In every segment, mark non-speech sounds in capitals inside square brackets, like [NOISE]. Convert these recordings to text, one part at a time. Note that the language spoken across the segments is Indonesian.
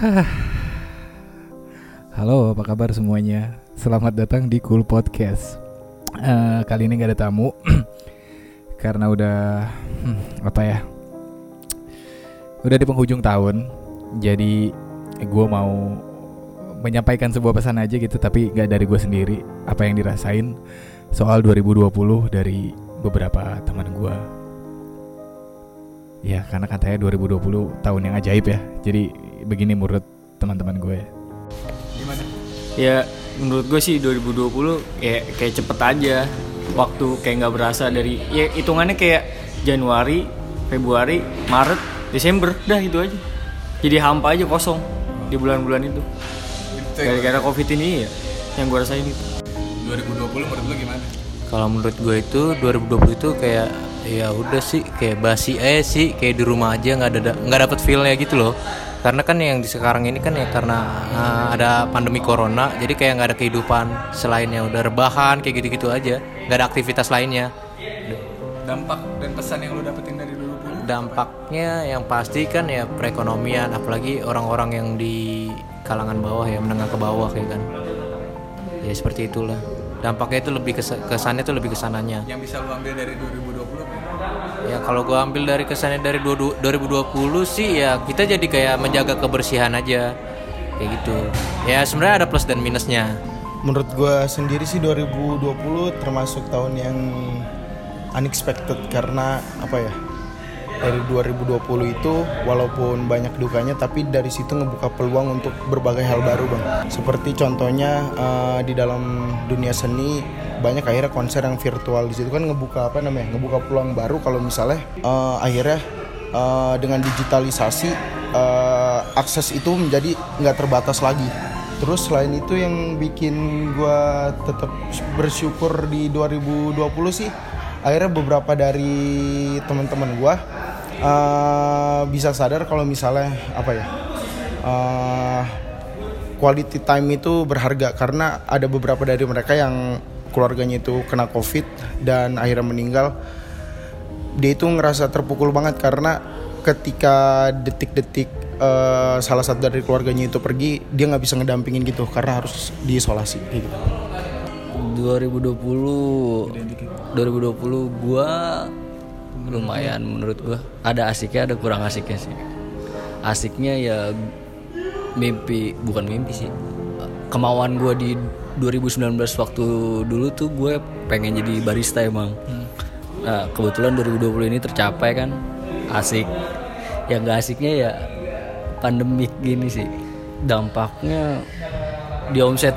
[SIGHS] Halo, apa kabar semuanya? Selamat datang di Cool Podcast. Eh, kali ini gak ada tamu [CLEARS THROAT] karena udah hmm, apa ya? Udah di penghujung tahun, jadi gue mau menyampaikan sebuah pesan aja gitu, tapi gak dari gue sendiri. Apa yang dirasain soal 2020 dari beberapa teman gue. Ya, karena katanya 2020 tahun yang ajaib ya. Jadi begini menurut teman-teman gue. Gimana? Ya menurut gue sih 2020 ya kayak cepet aja waktu kayak nggak berasa dari ya hitungannya kayak Januari, Februari, Maret, Desember, dah itu aja. Jadi hampa aja kosong di bulan-bulan itu. Gara-gara covid ini ya yang gue rasain itu. 2020 menurut lo gimana? Kalau menurut gue itu 2020 itu kayak ya udah sih kayak basi aja sih kayak di rumah aja nggak ada nggak dapet feelnya gitu loh. Karena kan yang di sekarang ini kan ya karena uh, ada pandemi corona jadi kayak nggak ada kehidupan selain yang udah rebahan kayak gitu-gitu aja. Nggak ada aktivitas lainnya. Dampak dan pesan yang lo dapetin dari 2020? dampaknya yang pasti kan ya perekonomian apalagi orang-orang yang di kalangan bawah ya menengah ke bawah kayak kan. Ya seperti itulah. Dampaknya itu lebih kes kesannya itu lebih ke sananya Yang bisa lo ambil dari 2020 apa? ya kalau gua ambil dari kesannya dari 2020 sih ya kita jadi kayak menjaga kebersihan aja. Kayak gitu. Ya sebenarnya ada plus dan minusnya. Menurut gue sendiri sih 2020 termasuk tahun yang unexpected karena apa ya dari 2020 itu walaupun banyak dukanya tapi dari situ ngebuka peluang untuk berbagai hal baru bang. Seperti contohnya eh, di dalam dunia seni banyak akhirnya konser yang virtual. Di situ kan ngebuka apa namanya ngebuka peluang baru kalau misalnya eh, akhirnya eh, dengan digitalisasi eh, akses itu menjadi nggak terbatas lagi. Terus selain itu yang bikin gua tetap bersyukur di 2020 sih akhirnya beberapa dari teman-teman gua eh, bisa sadar kalau misalnya apa ya eh, quality time itu berharga karena ada beberapa dari mereka yang keluarganya itu kena covid dan akhirnya meninggal dia itu ngerasa terpukul banget karena ketika detik-detik eh, salah satu dari keluarganya itu pergi dia nggak bisa ngedampingin gitu karena harus diisolasi gitu. 2020 2020 gua lumayan menurut gua. Ada asiknya ada kurang asiknya sih. Asiknya ya mimpi bukan mimpi sih. Kemauan gua di 2019 waktu dulu tuh gue pengen jadi barista emang. Nah kebetulan 2020 ini tercapai kan asik. Yang gak asiknya ya pandemik gini sih. Dampaknya di omset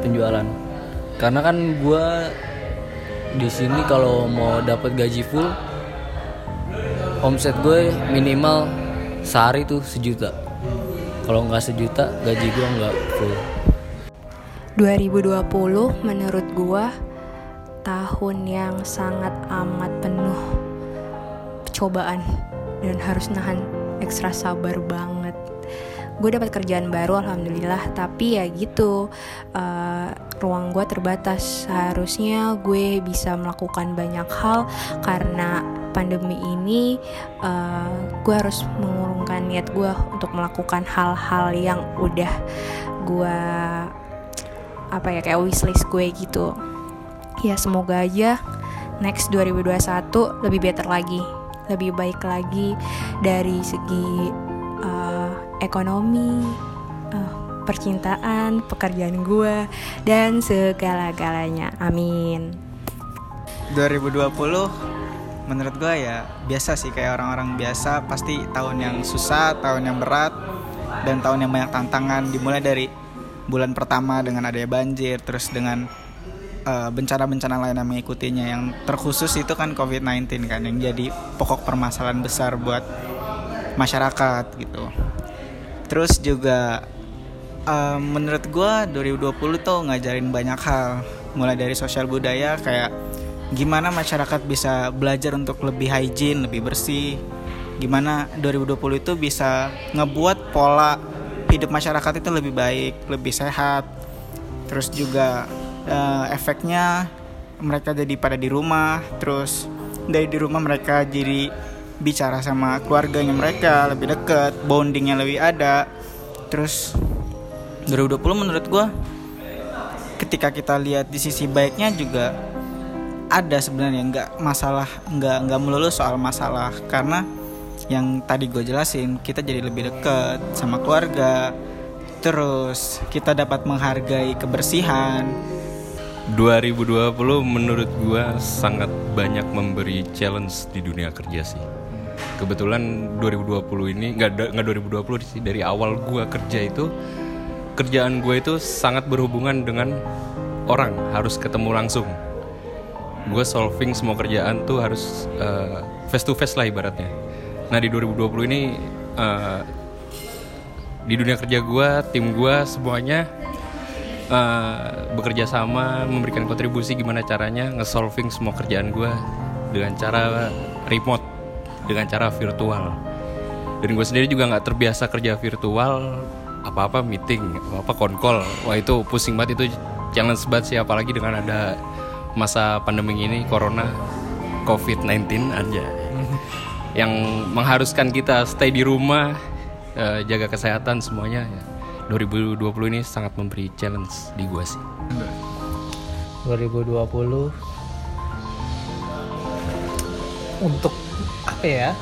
penjualan. Karena kan gue di sini kalau mau dapat gaji full omset gue minimal sehari tuh sejuta kalau nggak sejuta gaji gue nggak full 2020 menurut gua tahun yang sangat amat penuh cobaan dan harus nahan ekstra sabar banget. Gue dapat kerjaan baru alhamdulillah, tapi ya gitu eh, ruang gue terbatas. Seharusnya gue bisa melakukan banyak hal karena pandemi ini eh, gue harus mengurungkan niat gue untuk melakukan hal-hal yang udah gue apa ya kayak wishlist gue gitu ya semoga aja next 2021 lebih better lagi lebih baik lagi dari segi uh, ekonomi uh, percintaan pekerjaan gue dan segala-galanya. Amin. 2020 menurut gue ya biasa sih kayak orang-orang biasa. Pasti tahun yang susah, tahun yang berat dan tahun yang banyak tantangan. Dimulai dari bulan pertama dengan adanya banjir terus dengan eh, bencana-bencana lain yang mengikutinya. Yang terkhusus itu kan COVID-19 kan yang jadi pokok permasalahan besar buat masyarakat gitu. Terus juga eh, menurut gua 2020 tuh ngajarin banyak hal mulai dari sosial budaya kayak gimana masyarakat bisa belajar untuk lebih hygiene, lebih bersih. Gimana 2020 itu bisa ngebuat pola hidup masyarakat itu lebih baik, lebih sehat. Terus juga eh, efeknya mereka jadi pada di rumah, terus dari di rumah mereka jadi bicara sama keluarganya mereka lebih dekat, bondingnya lebih ada. terus 2020 menurut gua ketika kita lihat di sisi baiknya juga ada sebenarnya nggak masalah nggak nggak melulu soal masalah karena yang tadi gue jelasin kita jadi lebih dekat sama keluarga terus kita dapat menghargai kebersihan 2020 menurut gua sangat banyak memberi challenge di dunia kerja sih. Kebetulan 2020 ini nggak nggak 2020 sih dari awal gua kerja itu kerjaan gue itu sangat berhubungan dengan orang harus ketemu langsung. Gue solving semua kerjaan tuh harus face to face lah ibaratnya. Nah di 2020 ini eh, di dunia kerja gue, tim gue semuanya eh, bekerja sama, memberikan kontribusi gimana caranya nge-solving semua kerjaan gue dengan cara remote, dengan cara virtual. Dan gue sendiri juga nggak terbiasa kerja virtual, apa-apa meeting, apa-apa konkol. Wah itu pusing banget itu challenge banget sih apalagi dengan ada masa pandemi ini corona COVID-19 aja [LAUGHS] yang mengharuskan kita stay di rumah eh, jaga kesehatan semuanya ya. 2020 ini sangat memberi challenge di gua sih 2020 untuk apa ya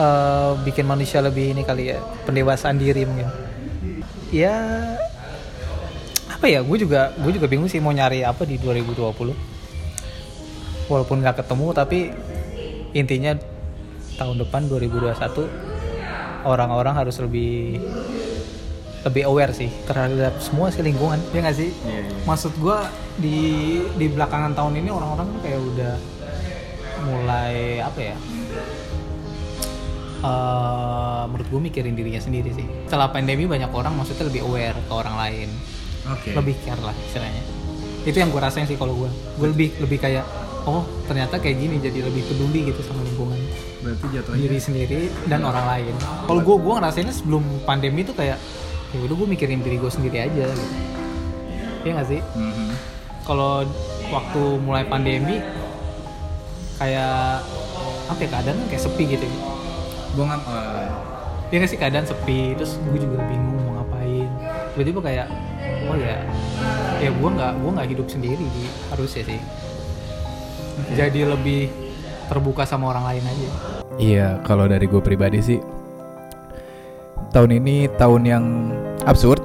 eh, bikin manusia lebih ini kali ya pendewasaan diri mungkin. Ya apa ya gue juga gue juga bingung sih mau nyari apa di 2020 walaupun nggak ketemu tapi intinya tahun depan 2021 orang-orang harus lebih lebih aware sih terhadap semua sih lingkungan. Ya nggak sih? Maksud gue di di belakangan tahun ini orang-orang kayak udah mulai apa ya eh menurut gue mikirin dirinya sendiri sih. Setelah pandemi banyak orang maksudnya lebih aware ke orang lain. Oke. lebih care lah istilahnya. Itu yang gue rasain sih kalau gue gue lebih lebih kayak oh ternyata kayak gini jadi lebih peduli gitu sama lingkungan. Berarti jatuhnya diri sendiri dan orang lain. Kalau gue gue ngerasainnya sebelum pandemi tuh kayak ya udah gue mikirin diri gue sendiri aja gitu. Iya gak sih? Mhm. kalau waktu mulai pandemi kayak apa ya keadaan kan kayak sepi gitu Gua ngap eh, Iya gak sih keadaan sepi terus gue juga bingung mau ngapain. Tiba-tiba kayak oh ya ya gue nggak gue nggak hidup sendiri di harusnya sih. Jadi lebih terbuka sama orang lain aja. Iya, kalau dari gue pribadi sih tahun ini tahun yang absurd,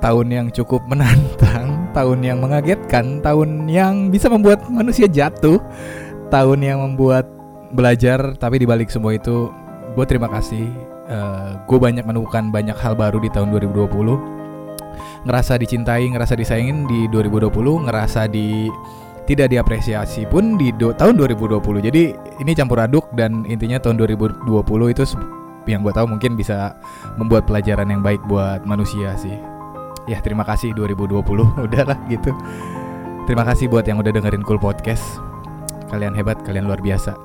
tahun yang cukup menantang, [LAUGHS] tahun yang mengagetkan, tahun yang bisa membuat manusia jatuh, tahun yang membuat belajar. Tapi dibalik semua itu, gue terima kasih. gue banyak menemukan banyak hal baru di tahun 2020. Ngerasa dicintai, ngerasa disayangin di 2020, ngerasa di tidak diapresiasi pun di do- tahun 2020. Jadi ini campur aduk dan intinya tahun 2020 itu yang gue tahu mungkin bisa membuat pelajaran yang baik buat manusia sih. Ya terima kasih 2020 [LAUGHS] udahlah gitu. Terima kasih buat yang udah dengerin Cool Podcast. Kalian hebat, kalian luar biasa.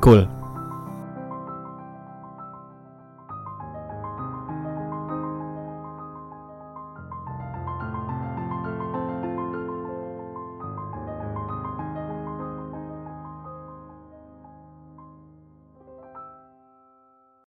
Cool.